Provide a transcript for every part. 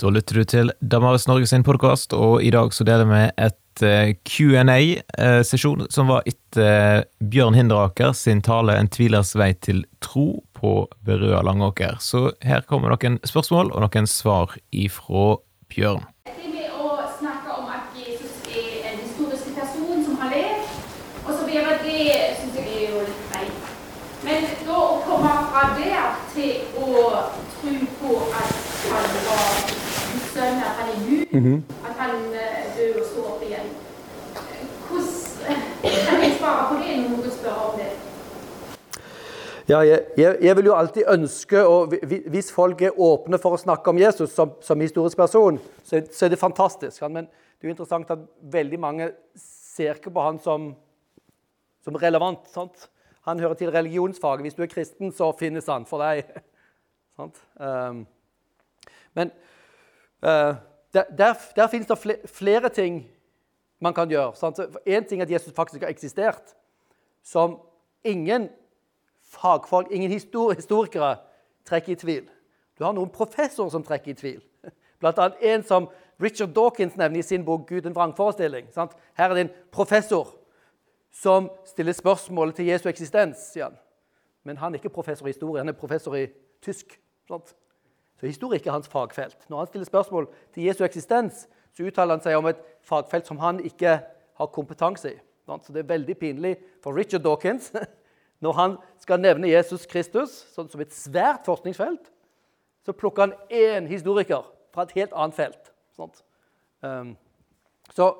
Da lytter du til Damaris Norge sin podkast, og i dag så deler vi et eh, Q&A-sesjon som var etter eh, Bjørn Hinderaker sin tale 'En tvilers vei til tro' på Berøa Langåker. Så her kommer noen spørsmål og noen svar ifra Bjørn. Det med å snakke om at Jesus er en historisk person som har levd, og så videre, det syns jeg er jo litt feil. Men da å komme fra der til å tro på at han var Guds sønn, er Gud, at han dør og står opp igjen Hvordan kan jeg svare på det når noen spør om det? Ja, jeg, jeg, jeg vil jo alltid ønske, og Hvis folk er åpne for å snakke om Jesus som, som historisk person, så, så er det fantastisk. Men det er jo interessant at veldig mange ser ikke på han som, som relevant. sant? Han hører til religionsfaget. Hvis du er kristen, så finnes han for deg. sant? Um, men eh, der, der, der det fle- flere ting man kan gjøre. Én ting er at Jesus faktisk har eksistert, som ingen fagfolk, ingen historikere trekker i tvil. Du har noen professorer som trekker i tvil. Blant annet en som Richard Dawkins nevner i sin bok 'Gud en vrangforestilling'. Sant? Her er det en professor som stiller spørsmål til Jesu eksistens. han. Men han er ikke professor i historie, han er professor i tysk. Sant? Så historie er hans fagfelt. Når han stiller spørsmål til Jesu eksistens, så uttaler han seg om et fagfelt som han ikke har kompetanse i. Så det er veldig pinlig for Richard Dawkins når han skal nevne Jesus Kristus sånn som et svært forskningsfelt, så plukker han én historiker fra et helt annet felt. Um, så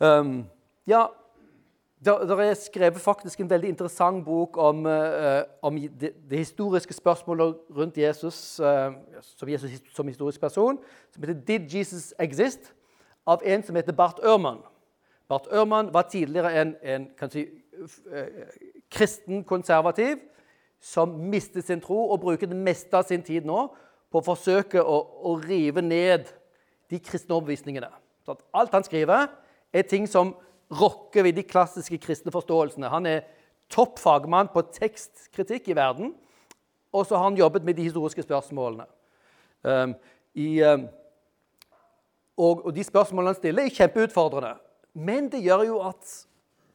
um, Ja, det er skrevet faktisk en veldig interessant bok om, uh, om det, de historiske spørsmålet rundt Jesus, uh, som Jesus som historisk person, som heter 'Did Jesus Exist?' av en som heter Bart Ørman. Bart Ørman var tidligere en, en kan si, f- eh, kristen konservativ som mistet sin tro og bruker det meste av sin tid nå på å forsøke å, å rive ned de kristne overbevisningene. Alt han skriver, er ting som rokker ved de klassiske kristne forståelsene. Han er topp fagmann på tekstkritikk i verden, og så har han jobbet med de historiske spørsmålene. Um, i, um, og, og de spørsmålene han stiller, er kjempeutfordrende. Men det gjør jo at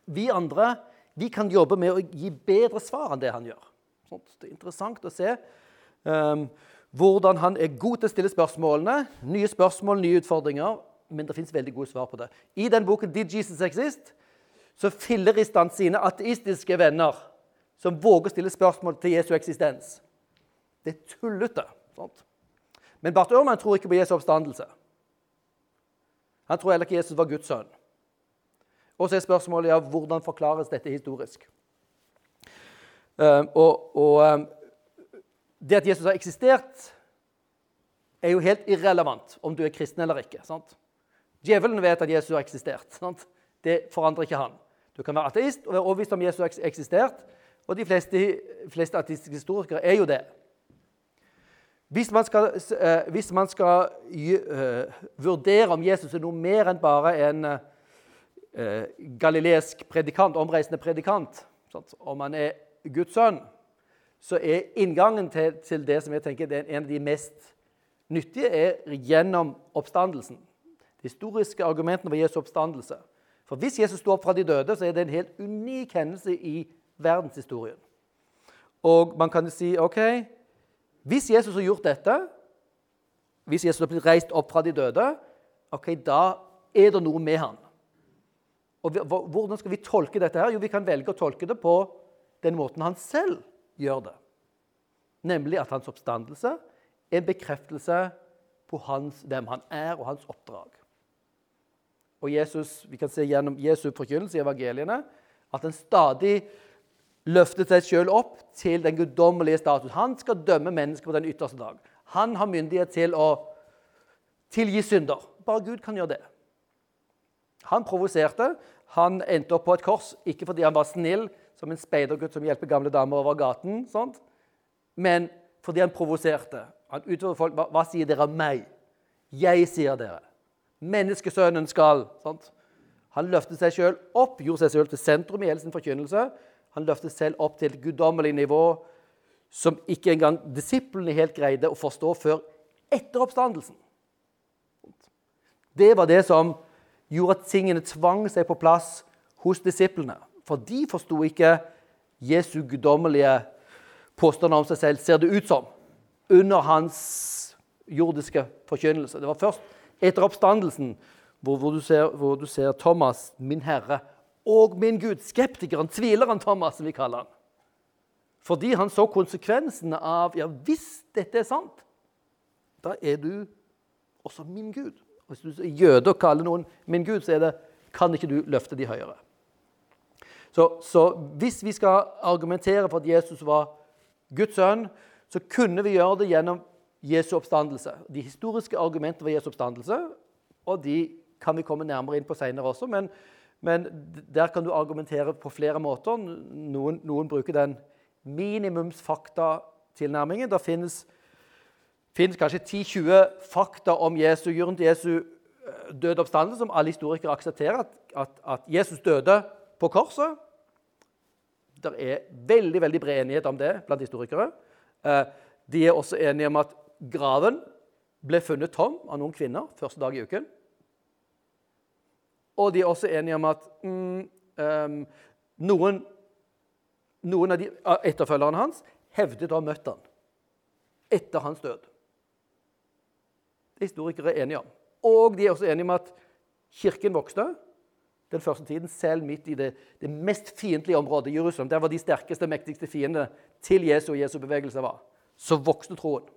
vi andre vi kan jobbe med å gi bedre svar enn det han gjør. Sånn, Det er interessant å se um, hvordan han er god til å stille spørsmålene. Nye spørsmål, nye utfordringer. Men det fins veldig gode svar på det. I den boken 'Did Jesus Exist?' så fillerister han sine ateistiske venner som våger å stille spørsmål til Jesu eksistens. Det er tullete. Sant? Men Barth Ørman tror ikke på Jesu oppstandelse. Han tror heller ikke Jesus var Guds sønn. Og så er spørsmålet ja, hvordan forklares dette historisk. Eh, og, og eh, det at Jesus har eksistert, er jo helt irrelevant om du er kristen eller ikke. sant? Djevelen vet at Jesus har eksistert. sant? Det forandrer ikke han. Du kan være ateist og være overbevist om Jesus har eksistert, og de fleste, fleste ateistiske historikere er jo det. Hvis man skal, eh, hvis man skal eh, vurdere om Jesus er noe mer enn bare en eh, galileisk predikant, omreisende predikant, sant? om han er Guds sønn, så er inngangen til, til det som jeg tenker er en av de mest nyttige, er gjennom oppstandelsen. De historiske argumentene for Jesu oppstandelse. For hvis Jesus sto opp fra de døde, så er det en helt unik hendelse i verdenshistorien. Og man kan si OK Hvis Jesus har gjort dette, hvis Jesus har blitt reist opp fra de døde, ok, da er det noe med han. Og Hvordan skal vi tolke dette? her? Jo, Vi kan velge å tolke det på den måten han selv gjør det. Nemlig at hans oppstandelse er en bekreftelse på hans, hvem han er, og hans oppdrag. Og Jesus, Vi kan se gjennom Jesu forkynnelse i evangeliene at han stadig løfter seg selv opp til den guddommelige status. Han skal dømme mennesker på den ytterste dag. Han har myndighet til å tilgi synder. Bare Gud kan gjøre det. Han provoserte. Han endte opp på et kors, ikke fordi han var snill, som en speidergutt som hjelper gamle damer over gaten, sånt, men fordi han provoserte. Han utfordret folk. Hva, hva sier dere om meg? Jeg sier dere. Menneskesønnen skal sant? Han løftet seg selv opp, gjorde seg selv til sentrum i hele sin forkynnelse. Han løftet selv opp til et guddommelig nivå som ikke engang disiplene helt greide å forstå før etter oppstandelsen. Det var det som gjorde at tingene tvang seg på plass hos disiplene. For de forsto ikke Jesu guddommelige påstander om seg selv, ser det ut som, under hans jordiske forkynnelse. Det var først etter oppstandelsen hvor, hvor, du ser, hvor, du ser, Thomas, min Herre, og min Gud, skeptikeren, tvileren Thomas, som vi kaller han. Fordi han så konsekvensene av ja, hvis dette er sant, da er du også min Gud. Hvis du er jøde og kaller noen min Gud, så er det, kan ikke du løfte de høyere. Så, så hvis vi skal argumentere for at Jesus var Guds sønn, så kunne vi gjøre det gjennom Jesu oppstandelse. De historiske argumentene for Jesu oppstandelse, og de kan vi komme nærmere inn på senere også. Men, men der kan du argumentere på flere måter. Noen, noen bruker den minimumsfaktatilnærmingen. Det finnes, finnes kanskje 10-20 fakta om Jesu, rundt Jesu eh, døde oppstandelse som alle historikere aksepterer. At, at, at, Jesus døde på korset. Det er veldig veldig bred enighet om det blant historikere. Eh, de er også enige om at graven ble funnet tom av noen kvinner første dag i uken. Og de er også enige om at mm, um, noen noen av de, etterfølgerne hans hevdet å ha møtt han etter hans død. Det er historikere er enige om. Og de er også enige om at kirken vokste den første tiden, selv midt i det, det mest fiendtlige området, Jerusalem. Der var de sterkeste mektigste fiendene til Jesu og Jesu bevegelse var. Så vokste troen.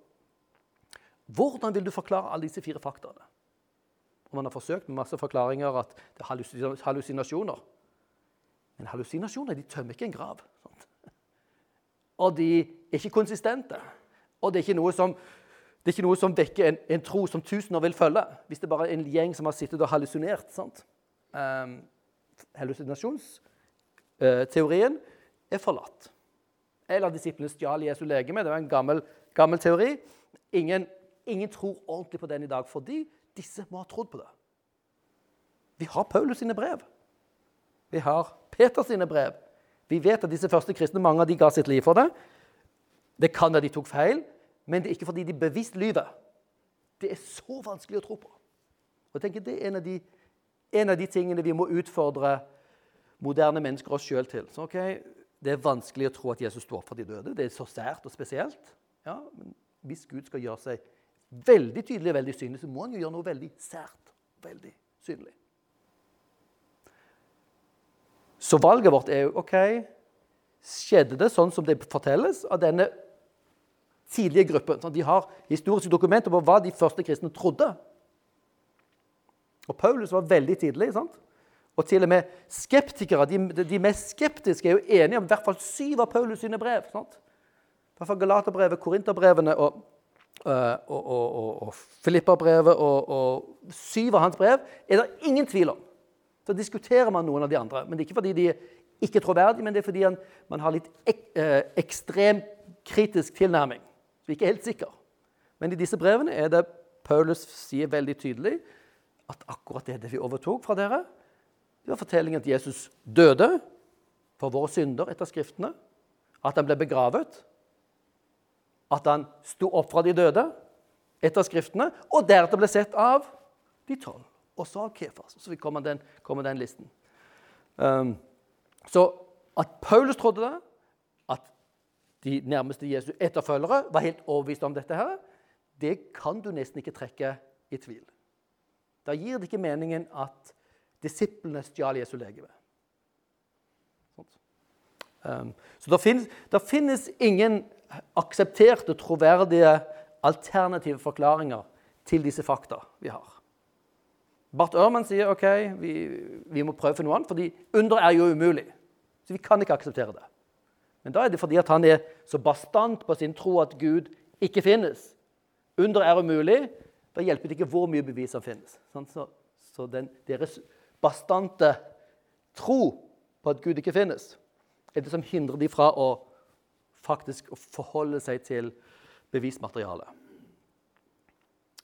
Hvordan vil du forklare alle disse fire faktaene? Og man har forsøkt med masse forklaringer at det er hallusinasjoner. Men hallusinasjoner de tømmer ikke en grav. Sant? Og de er ikke konsistente. Og det er ikke noe som, ikke noe som vekker en, en, tro som tusener vil følge. Hvis det bare er en gjeng som har sittet og hallusinert. sant? Um, hallusinasjonsteorien uh, er forlatt. Eller disiplene stjal Jesu legeme. Det var en gammel, gammel teori. Ingen, ingen, tror ordentlig på den i dag, fordi disse må ha trodd på det. Vi har Paulus sine brev. Vi har Peters sine brev. Vi vet at disse første kristne, mange av de ga sitt liv for det. Det kan være de tok feil, men det er ikke fordi de bevisst lyver. Det er så vanskelig å tro på. Og jeg tenker Det er en av de, en av de tingene vi må utfordre moderne mennesker oss sjøl til. Så, okay, det er vanskelig å tro at Jesus står for de døde. Det er så sært og spesielt. Ja, men hvis Gud skal gjøre seg veldig tydelig og veldig synlig, så må han jo gjøre noe veldig sært. Veldig synlig. Så valget vårt er jo OK Skjedde det sånn som det fortelles av denne tidlige gruppen? Sånn, de har historiske dokumenter på hva de første kristne trodde. Og Paulus var veldig tidlig. sant? Og til og med skeptikere, de, de mest skeptiske, er jo enige om i hvert fall syv av Paulus sine brev. sant? I hvert fall Galaterbrevet, Korinterbrevene og, og, og, og Filipperbrevet og, og syv av hans brev er det ingen tvil om. Så diskuterer man noen av de andre. Men det er ikke fordi de er ikke troverdige, men det er fordi man har litt ek, eh, ekstrem kritisk tilnærming. Vi er ikke helt sikre. Men i disse brevene er det Paulus sier veldig tydelig at akkurat det, det vi overtok fra dere, det var fortellingen at Jesus døde for våre synder etter Skriftene. At han ble begravet. At han sto opp fra de døde etter Skriftene, og deretter ble sett av de tolv og så Kefas. Så kommer den, kommer den listen. Um, så at Paulus trodde det, at de nærmeste Jesu etterfølgere var helt overbevist om dette, her, det kan du nesten ikke trekke i tvil. Da gir det ikke meningen at disiplene stjal Jesu legeme. Um, så det finnes, det finnes ingen aksepterte, troverdige alternative forklaringer til disse fakta vi har. Bart Ørman sier ok, vi, vi, må prøve for noe annet, fordi under er jo umulig. Så vi kan ikke akseptere det. Men da er det fordi at han er så bastant på sin tro at Gud ikke finnes. Under er umulig. Da hjelper det ikke hvor mye bevis som finnes. Så, så den, deres bastante tro på at Gud ikke finnes, er det som hindrer de fra å faktisk å forholde seg til bevismaterialet.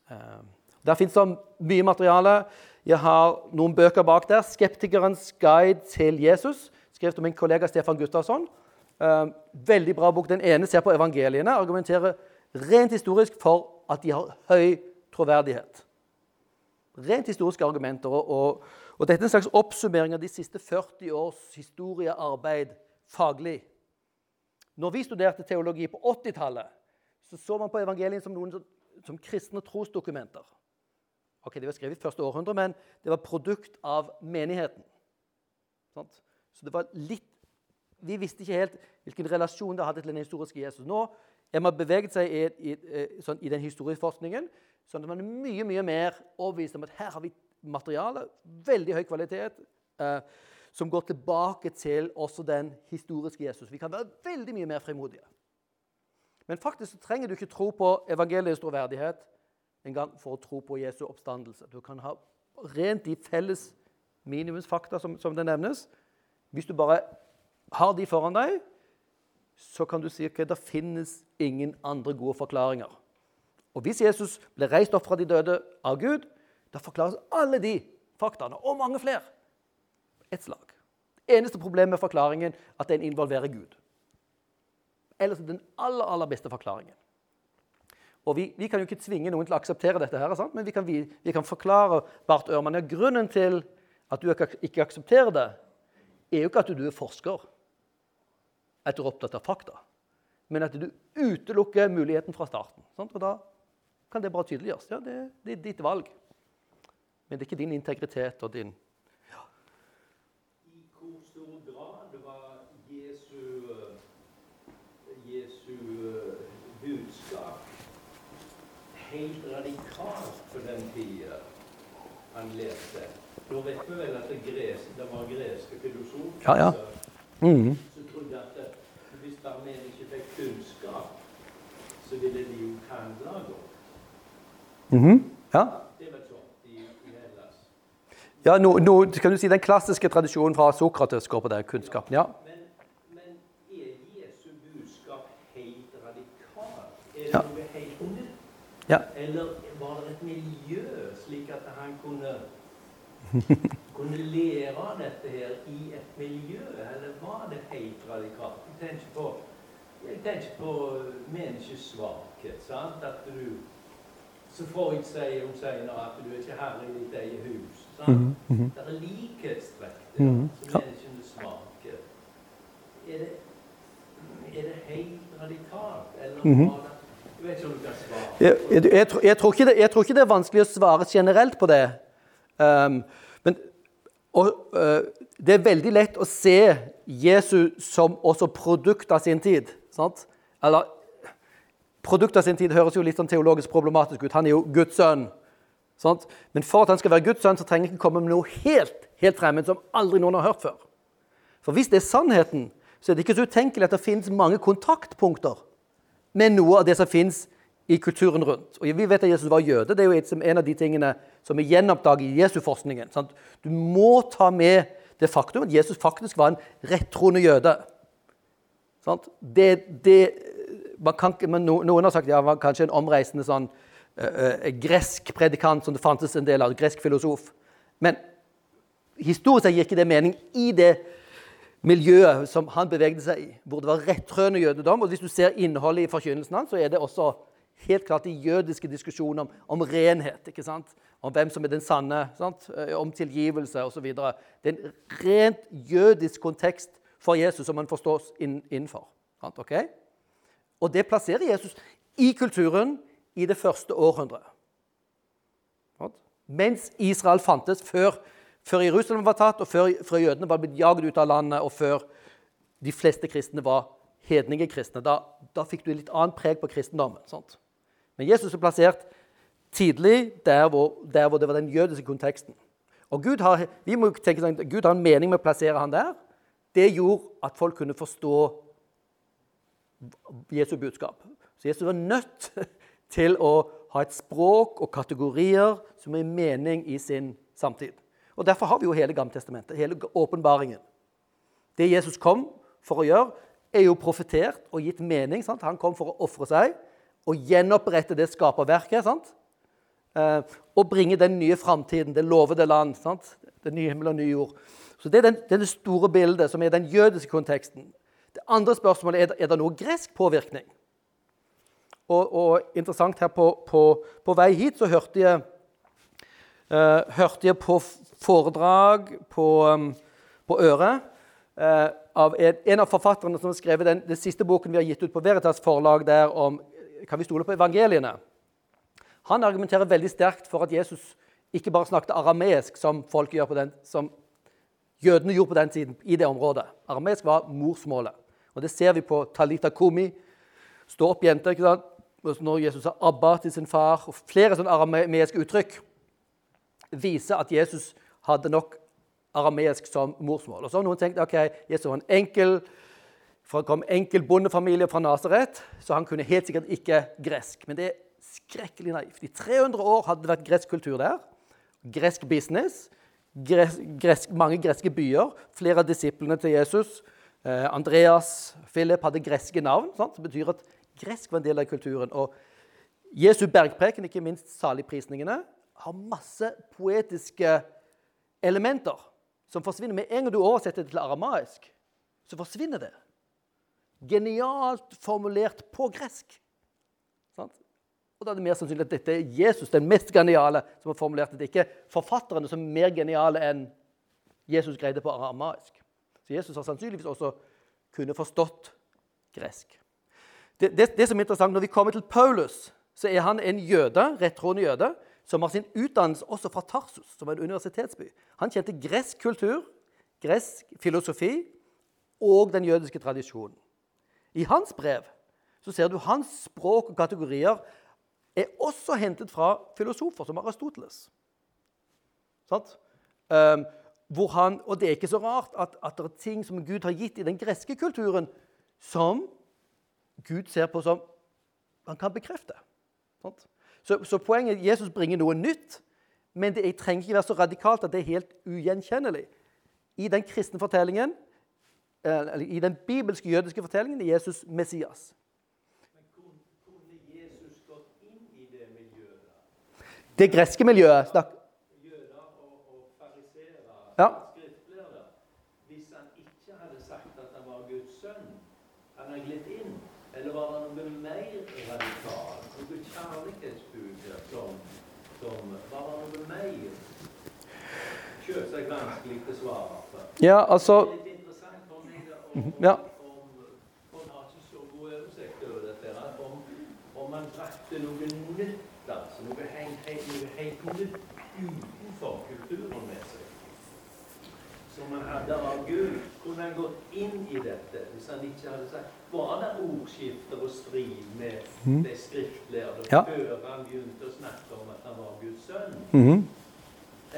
Uh, der fins det mye materiale. Jeg har noen bøker bak der. 'Skeptikerens guide til Jesus', skrevet av min kollega Stefan Gustavsson. Uh, veldig bra bok. Den ene ser på evangeliene, argumenterer rent historisk for at de har høy troverdighet. Rent historiske argumenter. Og, og, og dette er en slags oppsummering av de siste 40 års historiearbeid faglig. Når vi studerte teologi på 80-tallet, så så man på evangeliet som noen som, kristne trosdokumenter. Ok, Det var skrevet i første århundre, men det var produkt av menigheten. Så det var litt Vi visste ikke helt hvilken relasjon det hadde til den historiske Jesus. Nå er man beveget seg i, i, sånn, i den historieforskningen sånn at man er mye mye mer overbevist om at her har vi materiale, veldig høy kvalitet, eh, som går tilbake til også den historiske Jesus. Vi kan være veldig mye mer frimodige. Men faktisk så trenger du ikke tro på evangeliets troverdighet engang for å tro på Jesu oppstandelse. Du kan ha rent de felles minimumsfakta som, som det nevnes. Hvis du bare har de foran deg, så kan du si at okay, det finnes ingen andre gode forklaringer. Og hvis Jesus ble reist opp fra de døde av Gud, da forklares alle de faktaene, og mange flere, ett slag. Det eneste problemet med forklaringen at den involverer Gud. Ellers er den aller, aller beste forklaringen. Og vi, vi, kan jo ikke tvinge noen til å akseptere dette, her, men vi kan, vi, vi kan forklare Bart Ørman, ja, grunnen til at du ikke aksepterer det, er jo ikke at du er forsker, at du er opptatt av fakta, men at du utelukker muligheten fra starten. Sant? Og da kan det bare tydeliggjøres. Ja, det, det, er ditt valg. Men det er ikke din integritet og din ja. I hvor stor grad var Jesu, Jesu eh, budskap helt radikalt på den tida han leste? Nå vet vi vel at det, gres, det var greske filosofer ja, ja. Mm. som trodde at det, hvis bare ikke fikk kunnskap, så ville de jo handle godt. Mm -hmm. Ja. Ja, no, no, kan du si Den klassiske tradisjonen fra Sokrates går på det. Kunnskapen. ja. Men, men er Jesu budskap helt radikalt? Er det ja. noe helt nytt? Ja. Eller var det et miljø, slik at han kunne, kunne lære dette her i et miljø? Eller var det helt radikalt? Jeg tenker på, jeg tenker på menneskets svakhet. sant? At du så Freud sier jo senere at du er ikke herre i ditt eget hus. Mm -hmm. Det er likhetstrekk der mm -hmm. som menneskene svakhet. Er det, er det helt radikalt, eller mm -hmm. Jeg. Jeg, jeg, tror det, jeg, tror ikke det, er vanskelig å svare generelt på det. Um, men og, uh, det er veldig lett å se Jesus som også produkt av sin tid. Sant? Eller Produkt av sin tid høres jo litt sånn teologisk problematisk ut. Han er jo Guds sønn. Sant? Men for at han skal være Guds sønn, så trenger han ikke komme med noe helt, helt fremmed som aldri noen har hørt før. For hvis det er sannheten, så er det ikke så utenkelig at det finnes mange kontaktpunkter med noe av det som finnes i kulturen rundt. Og Vi vet at Jesus var jøde. Det er jo en av de tingene som er gjenoppdaget i Jesu-forskningen. Du må ta med det faktum at Jesus faktisk var en rettroende jøde. Det, det, kan, noen har sagt ja, var kanskje en omreisende sånn uh, gresk predikant som det fantes en del av, gresk filosof. Men historisk gir ikke det mening i det miljøet som han bevegde seg i, hvor det var rettrøende jødedom. Og hvis du ser innholdet i forkynnelsen hans, så er det også helt klart de jødiske diskusjonene om, om renhet. ikke sant? Om hvem som er den sanne, sant? om tilgivelse osv. Det er en rent jødisk kontekst for Jesus som man forstås innenfor. Sant? Okay? Og det plasserer Jesus i kulturen i det første århundret. Mens Israel fantes før, før Jerusalem var tatt, og før, før, jødene var blitt jaget ut av landet, og før de fleste kristne var hedningekristne. Da, da fikk du litt annet preg på kristendommen. Sant? Men Jesus er plassert tidlig der hvor, der hvor, det var den jødiske konteksten. Og Gud har, vi må tenke sånn, Gud har en mening med å plassere han der. Det gjorde at folk kunne forstå Jesu budskap. Så Jesus var nødt til å ha et språk og kategorier som er mening i sin samtid. Og Derfor har vi jo hele Gammeltestamentet, hele åpenbaringen. Det Jesus kom for å gjøre, er jo profetert og gitt mening. Sant? Han kom for å ofre seg og gjenopprette det skaperverket. Sant? Eh, og bringe den nye framtiden, det lovede land, sant? det nye himmel og nye jord. Så Det er, den, det store bildet, som er den jødiske konteksten. Det andre spørsmålet er er det noe gresk påvirkning. Og, og interessant her på, på, på, vei hit så hørte jeg, uh, hørte jeg på foredrag på, um, på øret eh, av en, en, av forfatterne som har skrevet den, den, siste boken vi har gitt ut på Veritas forlag der om Kan vi stole på evangeliene? Han argumenterer veldig sterkt for at Jesus ikke bare snakket arameisk, som folk gjør på den, som jødene gjorde på den tiden i det området. Arameisk var morsmålet. Og Det ser vi på Talita Kumi. Stå opp, jenter. ikke sant? Når Jesus sa 'Abba' til sin far, og flere sånne arameiske uttrykk, viser at Jesus hadde nok arameisk som morsmål. Og så har noen tenkt ok, Jesus var en enkel kom enkel bondefamilie fra Nasaret, så han kunne helt sikkert ikke gresk. Men det er skrekkelig naivt. I 300 år hadde det vært gresk kultur der. Gresk business. Gresk, mange greske byer. Flere av disiplene til Jesus, eh, Andreas, Philip, hadde greske navn. Sant? Det betyr at gresk var en del av kulturen. Og Jesu bergpreken, ikke minst saligprisningene, har masse poetiske elementer som forsvinner. Med en gang du oversetter det til aramaisk, så forsvinner det. Genialt formulert på gresk. Sånn? Og da er det mer sannsynlig at dette er Jesus, den mest geniale, som har formulert det. Ikke forfatterne som er mer geniale enn Jesus greide på aramaisk. Så Jesus har sannsynligvis også kunne forstått gresk. Det, det, det, som er interessant, Når vi kommer til Paulus, så er han en jøde, rettroende jøde som har sin utdannelse også fra Tarsus, som er en universitetsby. Han kjente gresk kultur, gresk filosofi og den jødiske tradisjonen. I hans brev så ser du hans språk og kategorier er også hentet fra filosofer som Aristoteles. Um, han, og det er ikke så rart at, at, det er ting som Gud har gitt i den greske kulturen, som Gud ser på som han kan bekrefte. Så, så, poenget er at Jesus bringer noe nytt, men det trenger ikke være så radikalt at det er helt ugjenkjennelig. I den kristne fortellingen, eh, eller i den bibelske jødiske fortellingen er Jesus Messias. Det greske miljøet snakk. Ja. skriftlærde, hvis han ikke hadde sagt at han var Guds sønn, han har glidd inn? Eller var det noe mer radikalt? Noe kjærlighetsbud som, som Var noe mer? Selvsagt vanskelig å svare på. Ja, altså Det er litt interessant for meg om, ja. om, om har ikke så god oversikt over dette, om, om man brakte noe nytt altså noe helt, helt, noe helt nytt utenfor kulturen med seg. Som han hadde av Gud. Kunne han gått inn i dette hvis han ikke hadde sagt Var det ordskifter og strid med mm. de skriftlærde ja. før han begynte å snakke om at han var Guds sønn? Mm -hmm.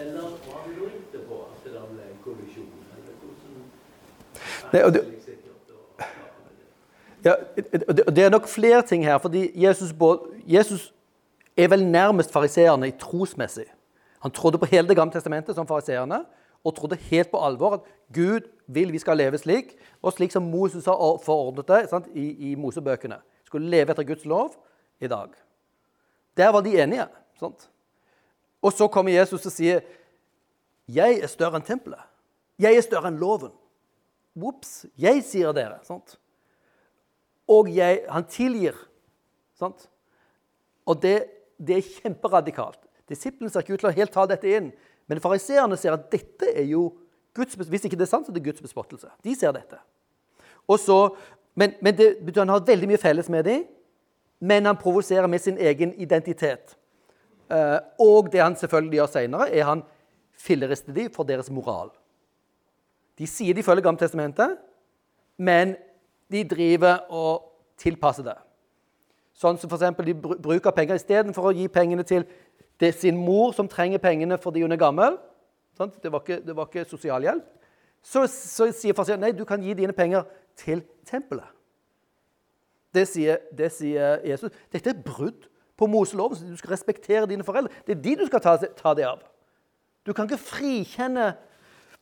Eller var det da på at det ble en kollisjon? Eller hvordan og det, ja, det er nok flere ting her. fordi Jesus, Jesus er vel nærmest fariseerne i trosmessig. Han trodde på hele Det gamle testamentet som fariseerne, og trodde helt på alvor at Gud vil vi skal leve slik, og slik som Moses har forordnet det sant, i, i Mosebøkene. Skulle leve etter Guds lov i dag. Der var de enige. Sant? Og så kommer Jesus og sier, 'Jeg er større enn tempelet. Jeg er større enn loven.' Ops, jeg sier dere. Sant? Og jeg, han tilgir. Sant? Og det det er kjemperadikalt. Disiplene ser ikke ut til å helt ta dette inn. Men fariseerne ser at dette er jo Guds, Hvis ikke det er sant, så er det Guds bespottelse. De ser dette. Så, men, men det betyr han har veldig mye felles med dem, men han provoserer med sin egen identitet. Uh, og det han selvfølgelig gjør senere, er han fillerister de for deres moral. De sier de følger Gammeltestamentet, men de driver og tilpasser det. Sånn som f.eks. de bruker penger istedenfor å gi pengene til det sin mor, som trenger pengene fordi hun er gammel. Sant? Det var ikke, det var ikke sosialhjelp. Så, så sier far nei, du kan gi dine penger til tempelet. Det sier, det sier Jesus. Dette er brudd på Moseloven. så Du skal respektere dine foreldre. Det er de du skal ta, ta det av. Du kan ikke frikjenne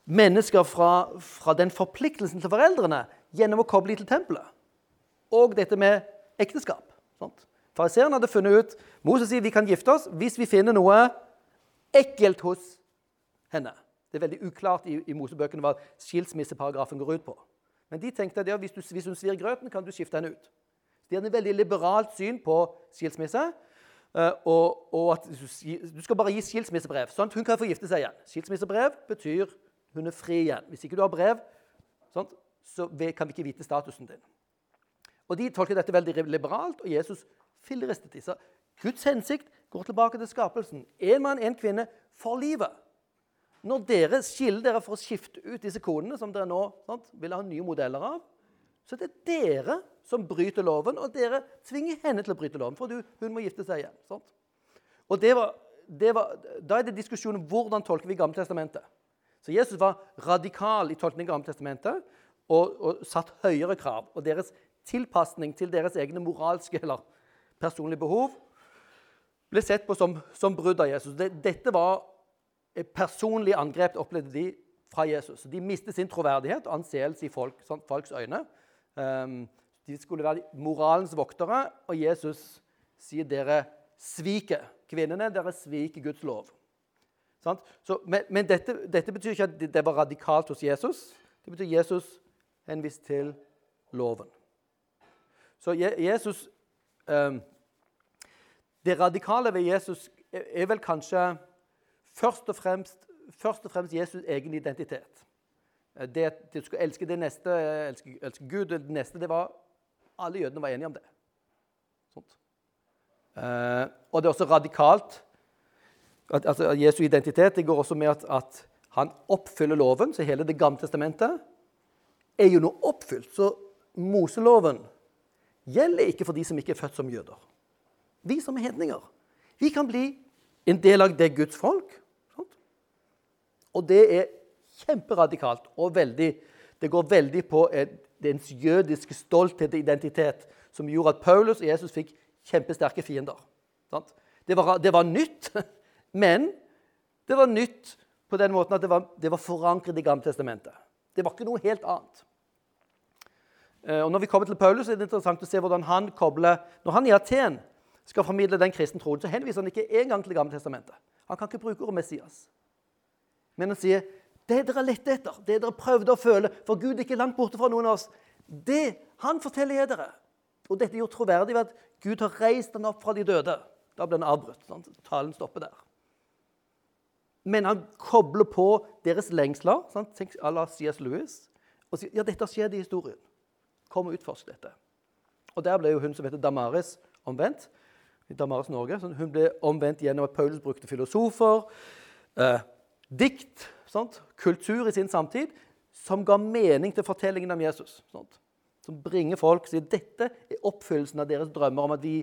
mennesker fra, fra den forpliktelsen til foreldrene gjennom å koble dem til tempelet. Og dette med ekteskap. Fariseerne hadde funnet ut Moses sier vi kan gifte oss hvis vi finner noe ekkelt hos henne. Det er veldig uklart i, i Mosebøkene hva skilsmisseparagrafen går ut på. Men de tenkte at ja, hvis, du, hvis hun svir grøten, kan du skifte henne ut. De hadde et veldig liberalt syn på skilsmisse. Eh, Og, og at du skal bare gi skilsmissebrev, sånn at hun kan få gifte seg igjen. Skilsmissebrev betyr hun er fri igjen. Hvis ikke du har brev, sånn, så kan vi ikke vite statusen din. Og De tolker dette veldig liberalt, og Jesus filleristet disse. Guds hensikt går tilbake til skapelsen. En mann, en kvinne for livet. Når dere skiller dere for å skifte ut disse konene, som dere nå sant, vil ha nye modeller av, så det er dere som bryter loven, og dere tvinger henne til å bryte loven, for du, hun må gifte seg igjen. Sant? Og det var, det var, Da er det diskusjonen hvordan tolker vi Gammeltestamentet. Så Jesus var radikal i tolkningen av Gammeltestamentet og, og satt høyere krav. Og deres tilpasning til deres egne moralske eller personlige behov ble sett på som, som brudd av Jesus. Det, dette var et personlig angrep, opplevde de fra Jesus. De mistet sin troverdighet og anseelse i folk, folks øyne. Um, de skulle være moralens voktere, og Jesus sier dere sviker kvinnene. Dere sviker Guds lov. Så, men men dette, dette betyr ikke at det, var radikalt hos Jesus. Det betyr Jesus henvist til loven. Så Jesus um, Det radikale ved Jesus er vel kanskje først og fremst, først og fremst Jesus' egen identitet. Eh, Det du skulle elske det neste, elske, elske Gud det neste, det var Alle jødene var enige om det. Eh, og det er også radikalt. At, altså, Jesu identitet det går også med at, at han oppfyller loven. Så hele Det gamle testamentet er jo nå oppfylt. Så Moseloven gjelder ikke for de som ikke er født som jøder. Vi som er hedninger. Vi kan bli en del av det Guds folk. Sant? Og det er kjemperadikalt og veldig Det går veldig på dens jødiske stolthet og identitet som gjorde at Paulus og Jesus fikk kjempesterke fiender. Det, var, det var nytt, men det var nytt på den måten at det var, det var forankret i Gamle testamentet. Det var ikke noe helt annet. Eh, Og når vi kommer til Paulus, er det interessant å se hvordan han kobler Når han i Aten skal formidle den kristne troen, så henviser han ikke engang til Gammeltestamentet. Han kan ikke bruke ordet Messias. Men han sier det dere lette etter, det dere prøvde å føle, for Gud er ikke langt borte fra noen av oss, det han forteller jeg dere. Og dette er jo troverdig ved at Gud har reist han opp fra de døde. Da ble han avbrutt. Sant? Talen stopper der. Men han kobler på deres lengsler, sant? Tenk à la C.S. Lewis, og sier ja, dette har skjedd i historien. Kom og utforsk dette. Og der ble jo hun som heter Damaris, omvendt. I Damaris Norge. Så hun ble omvendt gjennom at Paulus brukte filosofer, eh, dikt, sant? kultur i sin samtid, som ga mening til fortellingen om Jesus. Sant? Som bringer folk sier dette er oppfyllelsen av deres drømmer om at vi,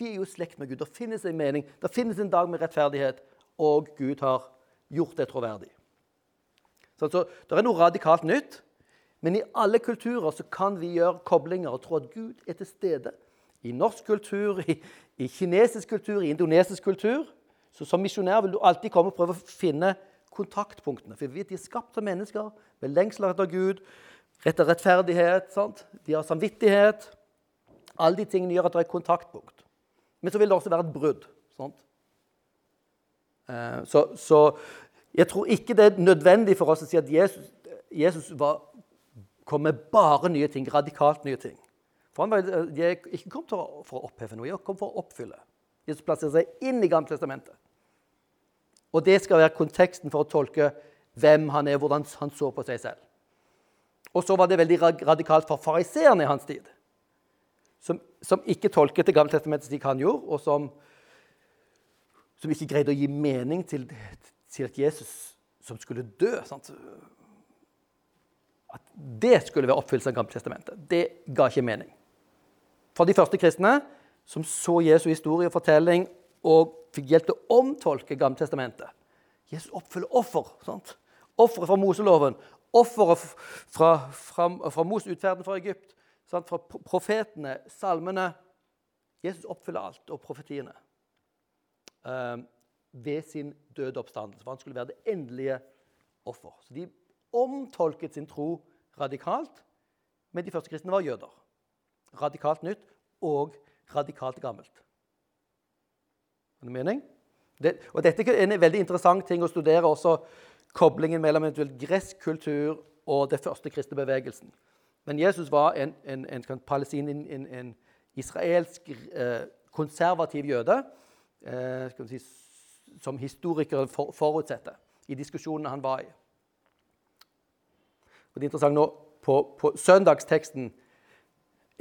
vi er jo slekt med Gud. Det finnes en mening, det finnes en dag med rettferdighet, og Gud har gjort det troverdig. Så, så Det er noe radikalt nytt. Men i alle kulturer så kan vi gjøre koblinger og tro at Gud er til stede. I norsk kultur, i, i kinesisk kultur, i indonesisk kultur. Så som misjonær vil du alltid komme og prøve å finne kontaktpunktene. For vi vet de er skapt som mennesker med lengsler etter Gud, rett og rettferdighet. Sant? De har samvittighet. Alle de tingene gjør at det er et kontaktpunkt. Men så vil det også være et brudd. Eh, Så, så jeg tror ikke det er nødvendig for oss å si at Jesus, Jesus var, kom med bare nye ting, radikalt nye ting. For han var, De er ikke kommet for å, oppheve noe, de kom for å oppfylle. Jesus plasserer seg inn i Gamle testamentet. Og det skal være konteksten for å tolke hvem han er, hvordan han så på seg selv. Og så var det veldig radikalt for fariseerne i hans tid, som, som ikke tolket Det gamle testamentet slik han gjorde, og som, som ikke greide å gi mening til, til at Jesus som skulle dø sant? At det skulle være oppfyllelse av Gamle testamentet. Det ga ikke mening. For de første kristne som så Jesu historie og fortelling og fikk hjelp til å omtolke Gamle testamentet Jesus oppfyller offer. sant? Offeret fra Moseloven, offeret fra, fra, fra Mos utferden fra Egypt, sant? fra profetene, salmene Jesus oppfyller alt, og profetiene. Uh, ved sin døde oppstandelse. For han skulle være det endelige offer. Så de omtolket sin tro radikalt, men de første kristne var jøder. Radikalt nytt og radikalt gammelt. Har det mening? Det, og dette er en veldig interessant ting å studere også koblingen mellom eventuelt gresk kultur og den første kristne bevegelsen. Men Jesus var en, en, en, en en, israelsk eh, konservativ jøde, eh, si, som historikeren for, forutsetter i diskusjonene han var i. Og det er interessant nå, På, på søndagsteksten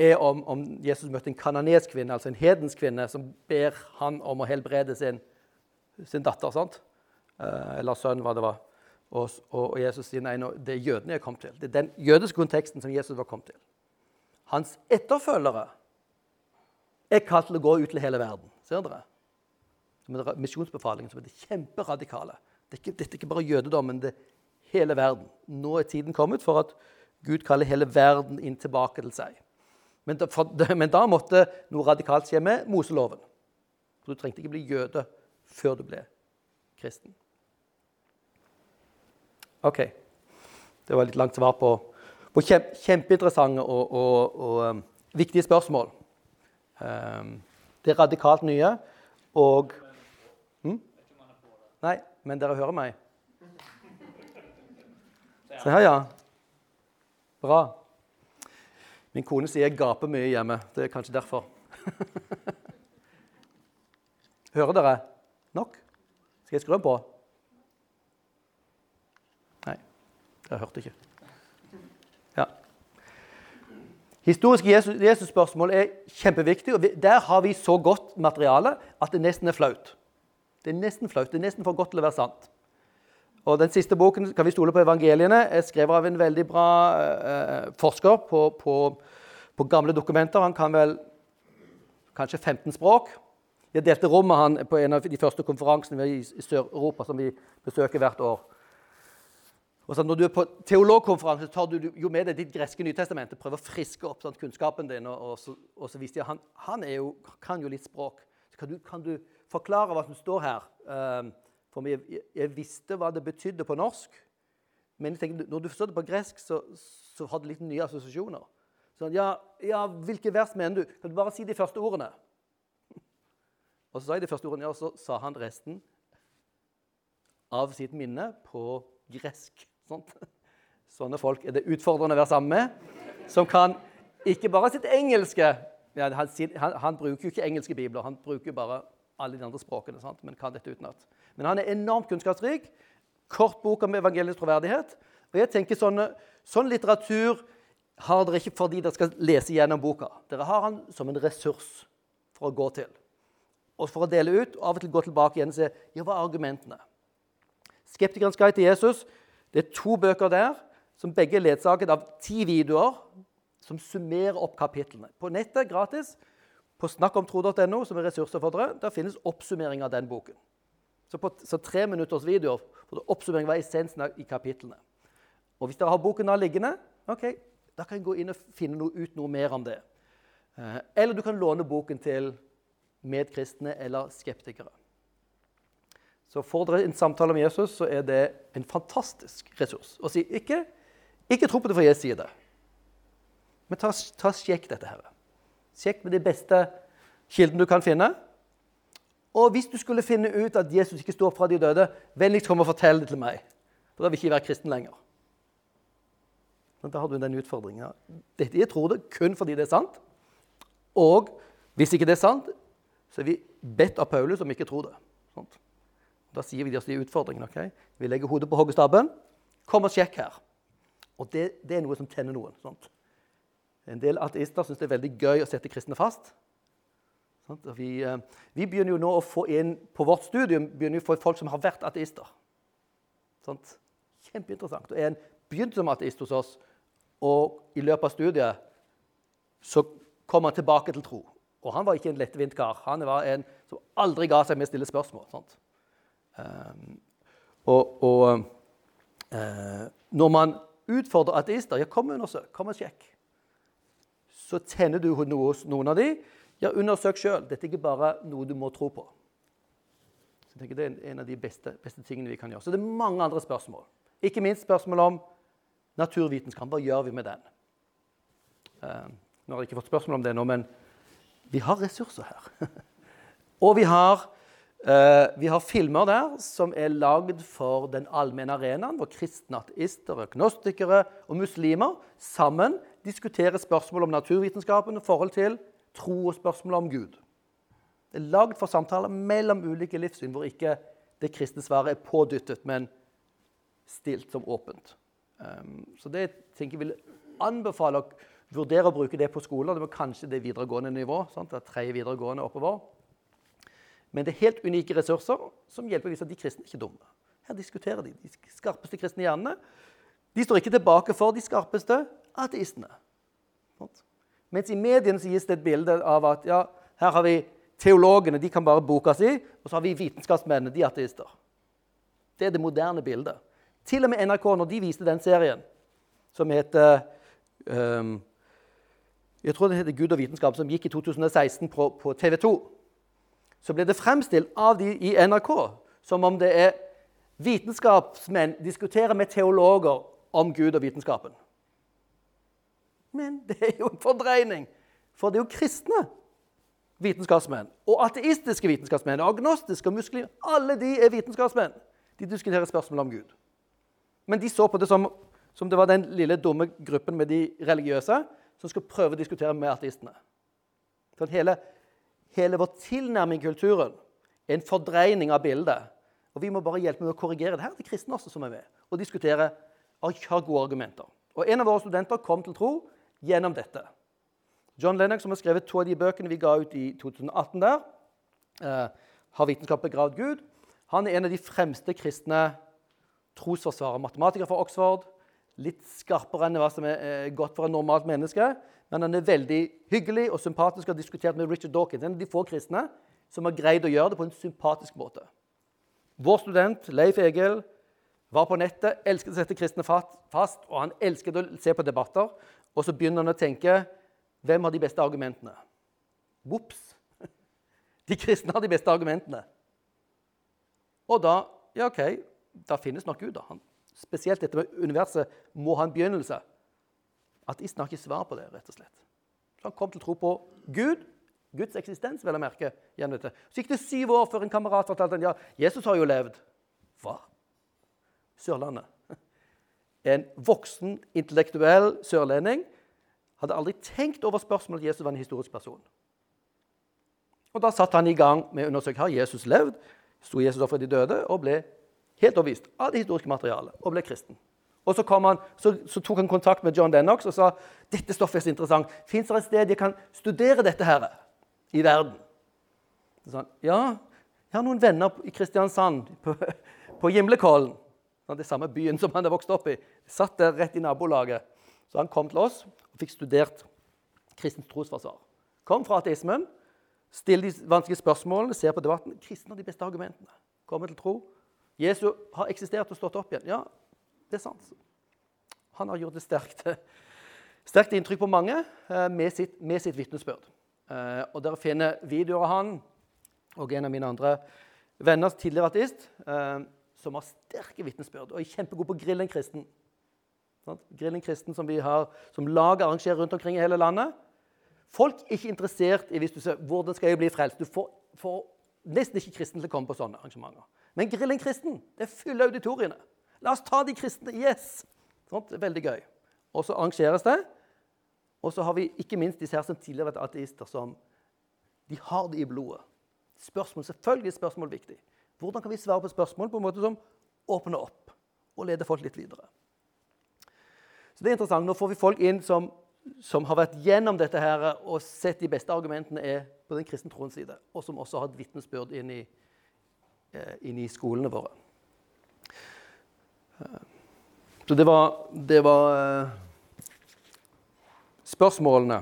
er om, om, Jesus møtte en kananesk kvinne, altså en hedensk kvinne, som ber han om å helbrede sin, sin datter. sant? Eh, eller sønn, hva det var. Og, og, Jesus sier nei, nå, det er jødene jeg kom til. Det er den jødiske konteksten som Jesus var kommet til. Hans etterfølgere er kalt til å gå ut til hele verden. Ser dere? Misjonsbefalingen som er kjemperadikale. Det er ikke, er ikke bare jødedommen, det er hele verden. Nå er tiden kommet for at Gud kaller hele verden inn tilbake til seg. Men da, for, men da måtte noe radikalt skje med Moseloven. For Du trengte ikke bli jøde før du ble kristen. OK. Det var litt langt svar på, på kjempeinteressante og, og, og um, viktige spørsmål. Um, det er radikalt nye, og hm? Nei, men dere hører meg. Se her, ja. Bra. Min kone sier jeg gaper mye hjemme. Det er kanskje derfor. Hører dere nok? Skal jeg skru på? Nei, dere hørte ikke. Ja. Historiske Jesus-spørsmål Jesus er kjempeviktig. og Der har vi så godt materiale at det nesten er flaut. Det er nesten flaut. Det er nesten for godt til å være sant. Og Den siste boken kan vi stole på evangeliene, er skrevet av en veldig bra eh, forsker på, på, på, gamle dokumenter. Han kan vel kanskje 15 språk. Jeg delte rom med han på en av de første konferansene i Sør-Europa som vi besøker hvert år. Og så når du er på teologkonferanse, tar du jo med deg ditt greske Nytestamentet. Prøver å friske opp sånn, kunnskapen din. Og, og, så, og så viste jeg, han, han jo, kan jo litt språk. Så kan du, kan du forklare hva som står her? Um, for jeg, jeg, visste hva det betydde på norsk. Men jeg tenkte, når du forstår det på gresk, så, så hadde det litt nye assosiasjoner. Sånn, ja, ja, hvilke vers mener du? Kan du bare si de første ordene? Og så sa jeg de første ordene, og så sa han resten av sitt minne på gresk. Sånt. Sånne folk er det utfordrende å være sammen med, som kan ikke bare sitt engelske ja, han, han, han, bruker jo ikke engelske bibler, han bruker bare alle de andre språkene, sant? men kan dette utenat. Men han er enormt kunnskapsrik. Kort bok om evangeliets troverdighet. Og jeg tenker sånn, sånn litteratur har dere ikke fordi dere skal lese gjennom boka. Dere har han som en ressurs for å gå til. Og for å dele ut, og av og til gå tilbake igjen og se ja, hva er argumentene. 'Skeptikerens guide til Jesus' det er to bøker der som begge er ledsaget av ti videoer som summerer opp kapitlene. På nettet gratis. På snakkomtro.no, som er ressurser for dere, der finnes oppsummering av den boken. Så på så tre minutters videoer får du oppsummering av essensen i kapitlene. Og hvis dere har boken da liggende, ok, da kan jeg gå inn og finne noe, ut noe mer om det. Eh, eller du kan låne boken til medkristne eller skeptikere. Så får dere en samtale med Jesus, så er det en fantastisk ressurs. Og si ikke, ikke tro på det for jeg sier det, men ta, ta sjekk dette her. Sjekk med de beste kildene du kan finne. Og hvis du skulle finne ut at Jesus ikke står fra de døde, vennligst kom og fortell det til meg. For da vil jeg ikke være kristen lenger. Men da har du den utfordringen. Dette jeg tror det kun fordi det er sant. Og hvis ikke det er sant, så er vi bedt av Paulus om ikke tro det. Sånt. Da sier vi de utfordringene. Okay? Vi legger hodet på hoggestabben. Kom og sjekk her. Og det, det er noe som tenner noen. Sånt. En del ateister syns det er veldig gøy å sette kristne fast. Vi, eh, vi, begynner jo nå å få inn på vårt studium begynner vi å få folk som har vært ateister. Sånt. Kjempeinteressant. Og En begynte som ateist hos oss, og i løpet av studiet så kom han tilbake til tro. Og han var ikke en lettvint kar. Han var en som aldri ga seg med å stille spørsmål. Um, og, og uh, når man utfordrer ateister ja, kom og undersøk, kom og sjekk. Så tenner du noe hos noen av dem ja, undersøk sjøl. Dette er ikke bare noe du må tro på. Så jeg tenker Det er en av de beste, beste, tingene vi kan gjøre. Så det er mange andre spørsmål. Ikke minst spørsmål om naturvitenskap. Hva gjør vi med den? Uh, nå har jeg ikke fått spørsmål om det nå, men vi har ressurser her. og vi har, uh, vi har, filmer der som er lagd for den allmenne arenaen, hvor kristne ateister, øknostikere og muslimer sammen diskuterer spørsmål om naturvitenskapen og forhold til tro og spørsmål om Gud. Det er lagd for samtaler mellom ulike livssyn, hvor ikke det kristne svaret er pådyttet, men stilt som åpent. Um, så det tenker jeg vil anbefale å vurdere å bruke det på skoler. Det var kanskje det videregående nivå. Sant? Det er tredje videregående oppover. Men det er helt unike ressurser som hjelper å vise at de kristne ikke er dumme. Her diskuterer de de skarpeste kristne hjernene. De står ikke tilbake for de skarpeste ateistene. Mens i mediene så gis det et bilde av at ja, her har vi teologene, de kan bare boka si, og så har vi vitenskapsmennene, de er ateister. Det er det moderne bildet. Til og med NRK, når de viste den serien som heter um, Jeg tror det heter Gud og vitenskap, som gikk i 2016 på, på TV 2. Så ble det fremstilt av de i NRK som om det er vitenskapsmenn diskuterer med teologer om Gud og vitenskapen. Men det er jo en fordreining. For det er jo kristne vitenskapsmenn og ateistiske vitenskapsmenn agnostiske og muslimer. Alle de er vitenskapsmenn. De diskuterer spørsmål om Gud. Men de så på det som, som det var den lille dumme gruppen med de religiøse som skulle prøve å diskutere med ateistene. For hele, hele vår tilnærming i kulturen er en fordreining av bildet. Og Vi må bare hjelpe med å korrigere det. Her er det kristne også som er med og diskutere og har gode argumenter. Og En av våre studenter kom til tro gjennom dette. John Lennox, som har skrevet to av de bøkene vi ga ut i 2018 der, uh, har vitenskap begravd Gud. Han er en av de fremste kristne trosforsvarere. Matematiker fra Oxford. Litt skarpere enn hva som er uh, godt for et normalt menneske. Men han er veldig hyggelig og sympatisk og har diskutert med Richard Dawkins. En av de få kristne som har greid å gjøre det på en sympatisk måte. Vår student Leif Egil var på nettet, elsket å sette kristne fast, og han elsket å se på debatter. Og så begynner han å tenke hvem har de beste argumentene? Vops! De kristne har de beste argumentene. Og da Ja, OK, da finnes nok Gud. da. Han, spesielt dette med universet må ha en begynnelse. Ateisten har ikke svar på det, rett og slett. Så han kom til å tro på Gud, Guds eksistens, vel å merke. gjennom dette. Så gikk det syv år før en kamerat fortalte han, ja, Jesus har jo levd. Hva? Sørlandet. En voksen, intellektuell sørlending hadde aldri tenkt over spørsmålet at Jesus var en historisk person. Og Da satte han i gang med å undersøke har Jesus levd, sto Jesus opp for de døde og ble helt overbevist av det historiske materialet og ble kristen. Og så, han, så, så, tok han kontakt med John Dennox og sa dette stoffet er så interessant. Fins det et sted jeg kan studere dette her i verden? Så sa han, ja, jeg har noen venner i Kristiansand, på, på Gimlekollen. Det samme byen som han hadde vokst opp i. Satt der rett i nabolaget. Så han kom til oss og fikk studert kristent trosforsvar. Kom fra ateismen, still de vanskelige spørsmålene, ser på debatten. Kristne har de beste argumentene. Kommer til tro. Jesu har eksistert og stått opp igjen. Ja, det er sant. Han har gjort et sterkt, sterkt inntrykk på mange eh, med sitt, med sitt vitnesbyrd. Eh, og dere finner videoer av han og en av mine andre venner, tidligere ateist, eh, som har sterke vitnesbyrd og er kjempegod på Grillen kristen. Grillen kristen som vi har, som lag arrangerer rundt omkring i hele landet. Folk er ikke interessert i hvis du ser, hvordan skal jeg bli frelst. Du får, får nesten ikke kristne til å komme på sånne arrangementer. Men Grillen kristen det fyller auditoriene. La oss ta de kristne. Yes! Sånt, veldig gøy. Og så arrangeres det. Og så har vi ikke minst disse her som tidligere har vært ateister, som de har det i blodet. Spørsmål, Selvfølgelig er spørsmål viktig. Hvordan kan vi svare på spørsmål på en måte som åpner opp og leder folk litt videre? Så det er interessant. Nå får vi folk inn som, som har vært gjennom dette her og sett de beste argumentene er på den kristne troens side, og som også har et vitnesbyrd inn, eh, inn, i skolene våre. Eh, så det var, det var uh, spørsmålene.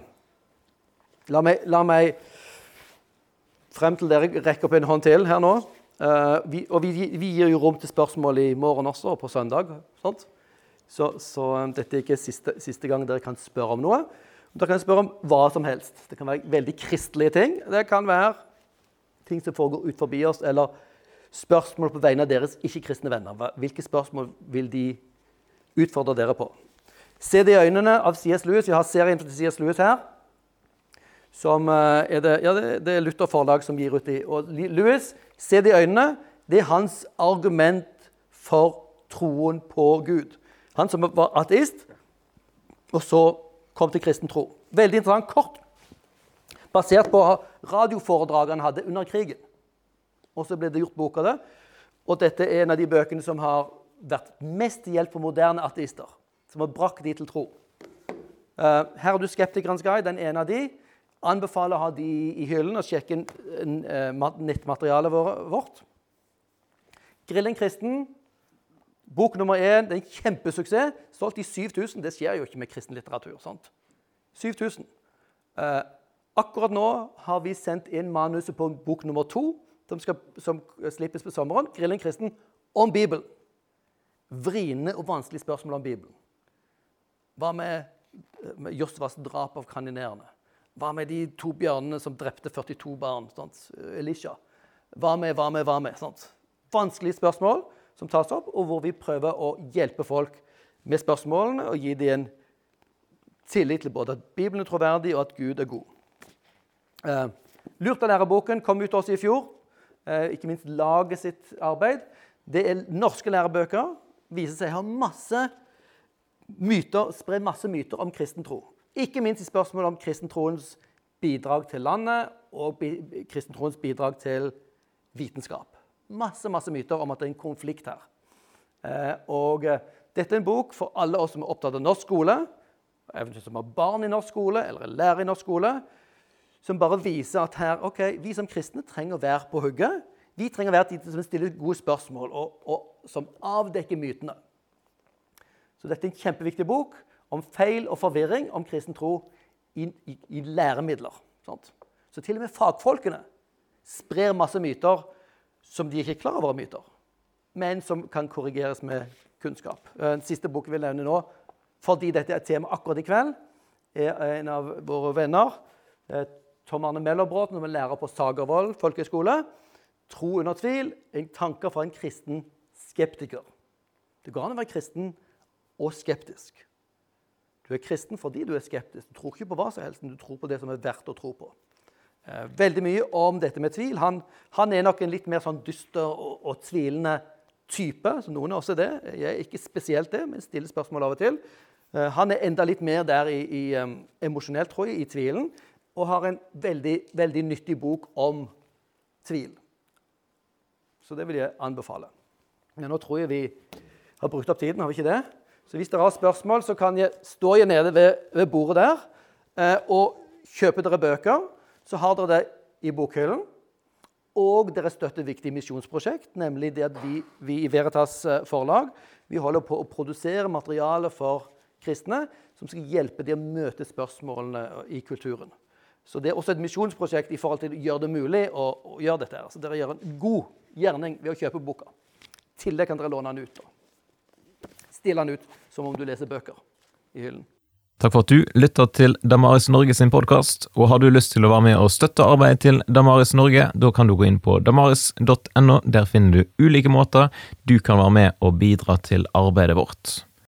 La meg, la meg, frem til dere rekker opp en hånd til her nå. Uh, vi, og vi, vi, gir jo rom til spørsmål i morgen også, og på søndag. Så, så um, dette er ikke siste, siste, gang dere kan spørre om noe. Dere kan spørre om hva som helst. Det kan være veldig kristelige ting. Det kan være ting som foregår ut forbi oss, eller spørsmål på vegne av deres ikke-kristne venner. Hvilke spørsmål vil de utfordre dere på? Se det i øynene av C.S. Lewis. Vi har serien til C.S. Lewis her. Som uh, er det, ja, det, er Luther forlag som gir ut de. Og Lewis, se det i øynene. Det er hans argument for troen på Gud. Han som var ateist, og så kom til kristen tro. Veldig interessant. Kort. basert på radioforedraget han hadde under krigen. Og så ble det gjort bok av det. Og dette er en av de bøkene som har vært mest til hjelp for moderne ateister. Som har brakt de til tro. Eh, her har du Skeptikernes guide, den ene av de. Anbefaler å ha de i hyllen og sjekke uh, nettmaterialet vårt. Grillen kristen, bok nummer én, det er en kjempesuksess. Solgt i 7000. Det skjer jo ikke med kristen litteratur. sant? 7000. Eh, akkurat nå har vi sendt inn manuset på bok nummer to, som, skal, som slippes på sommeren. Grillen kristen om Bibelen. Vriene og vanskelige spørsmål om Bibelen. Hva med, med Josvas drap av kaninerene? Hva med de to bjørnene som drepte 42 barn? Sant? Elisha. Hva med, hva med, hva med? Sant? Vanskelige spørsmål som tas opp, og hvor vi prøver å hjelpe folk med spørsmålene og gi dem en tillit til både at Bibelen er troverdig, og at Gud er god. Eh, Lurt av lære-boken kom ut også i fjor. Eh, ikke minst laget sitt arbeid. Det er norske lærebøker. Viser seg å ha masse myter, sprer masse myter om kristen tro. Ikke minst i spørsmålet om kristentroens bidrag til landet og kristentroens bidrag til vitenskap. Masse masse myter om at det er en konflikt her. Eh, og eh, Dette er en bok for alle oss som er opptatt av norsk skole, eventuelt som har barn i norsk skole eller er lærer i norsk skole, som bare viser at her, ok, vi som kristne trenger å være på hugget. Vi trenger å være de som stiller gode spørsmål, og, og som avdekker mytene. Så dette er en kjempeviktig bok om feil og forvirring om kristen tro i, i, i læremidler. Sant? Så til og med fagfolkene sprer masse myter som de ikke er klar over er myter, men som kan korrigeres med kunnskap. Eh, den siste boken vi nevner nå, fordi dette er et tema akkurat i kveld, er en av våre venner, eh, Tom Arne Mellerbråten, som er lærer på Sagervoll folkehøgskole. 'Tro under tvil en tanke fra en kristen skeptiker'. Det går an å være kristen og skeptisk. Du er kristen fordi du er skeptisk. Du tror ikke på hva som helst, men du tror på det som er verdt å tro på. Eh, veldig mye om dette med tvil. Han, han er nok en litt mer sånn dyster og, og, tvilende type. så Noen er også det. Jeg er ikke spesielt det, men stiller spørsmål av og til. Eh, han er enda litt mer der i, i um, emosjonelt, tror jeg, i tvilen og har en veldig, veldig nyttig bok om tvil. Så det vil jeg anbefale. Men nå tror jeg vi har brukt opp tiden, har vi ikke det? Så hvis dere har spørsmål, så kan jeg stå jeg nede ved, ved bordet der eh, og kjøper dere bøker. Så har dere det i bokhyllen. Og dere støtter et viktig misjonsprosjekt, nemlig det at vi, vi i Veritas eh, forlag vi holder på å produsere materiale for kristne som skal hjelpe dem å møte spørsmålene i kulturen. Så det er også et misjonsprosjekt i forhold til å gjøre det mulig å, å gjøre dette. her. Så dere gjør en god gjerning ved å kjøpe boka. Til det kan dere låne den ut. Stille den ut som om du leser bøker i hyllen. Takk for at du lytter til Damaris Norge sin podkast. Og har du lyst til å være med og støtte arbeidet til Damaris Norge, da kan du gå inn på damaris.no. Der finner du ulike måter du kan være med og bidra til arbeidet vårt.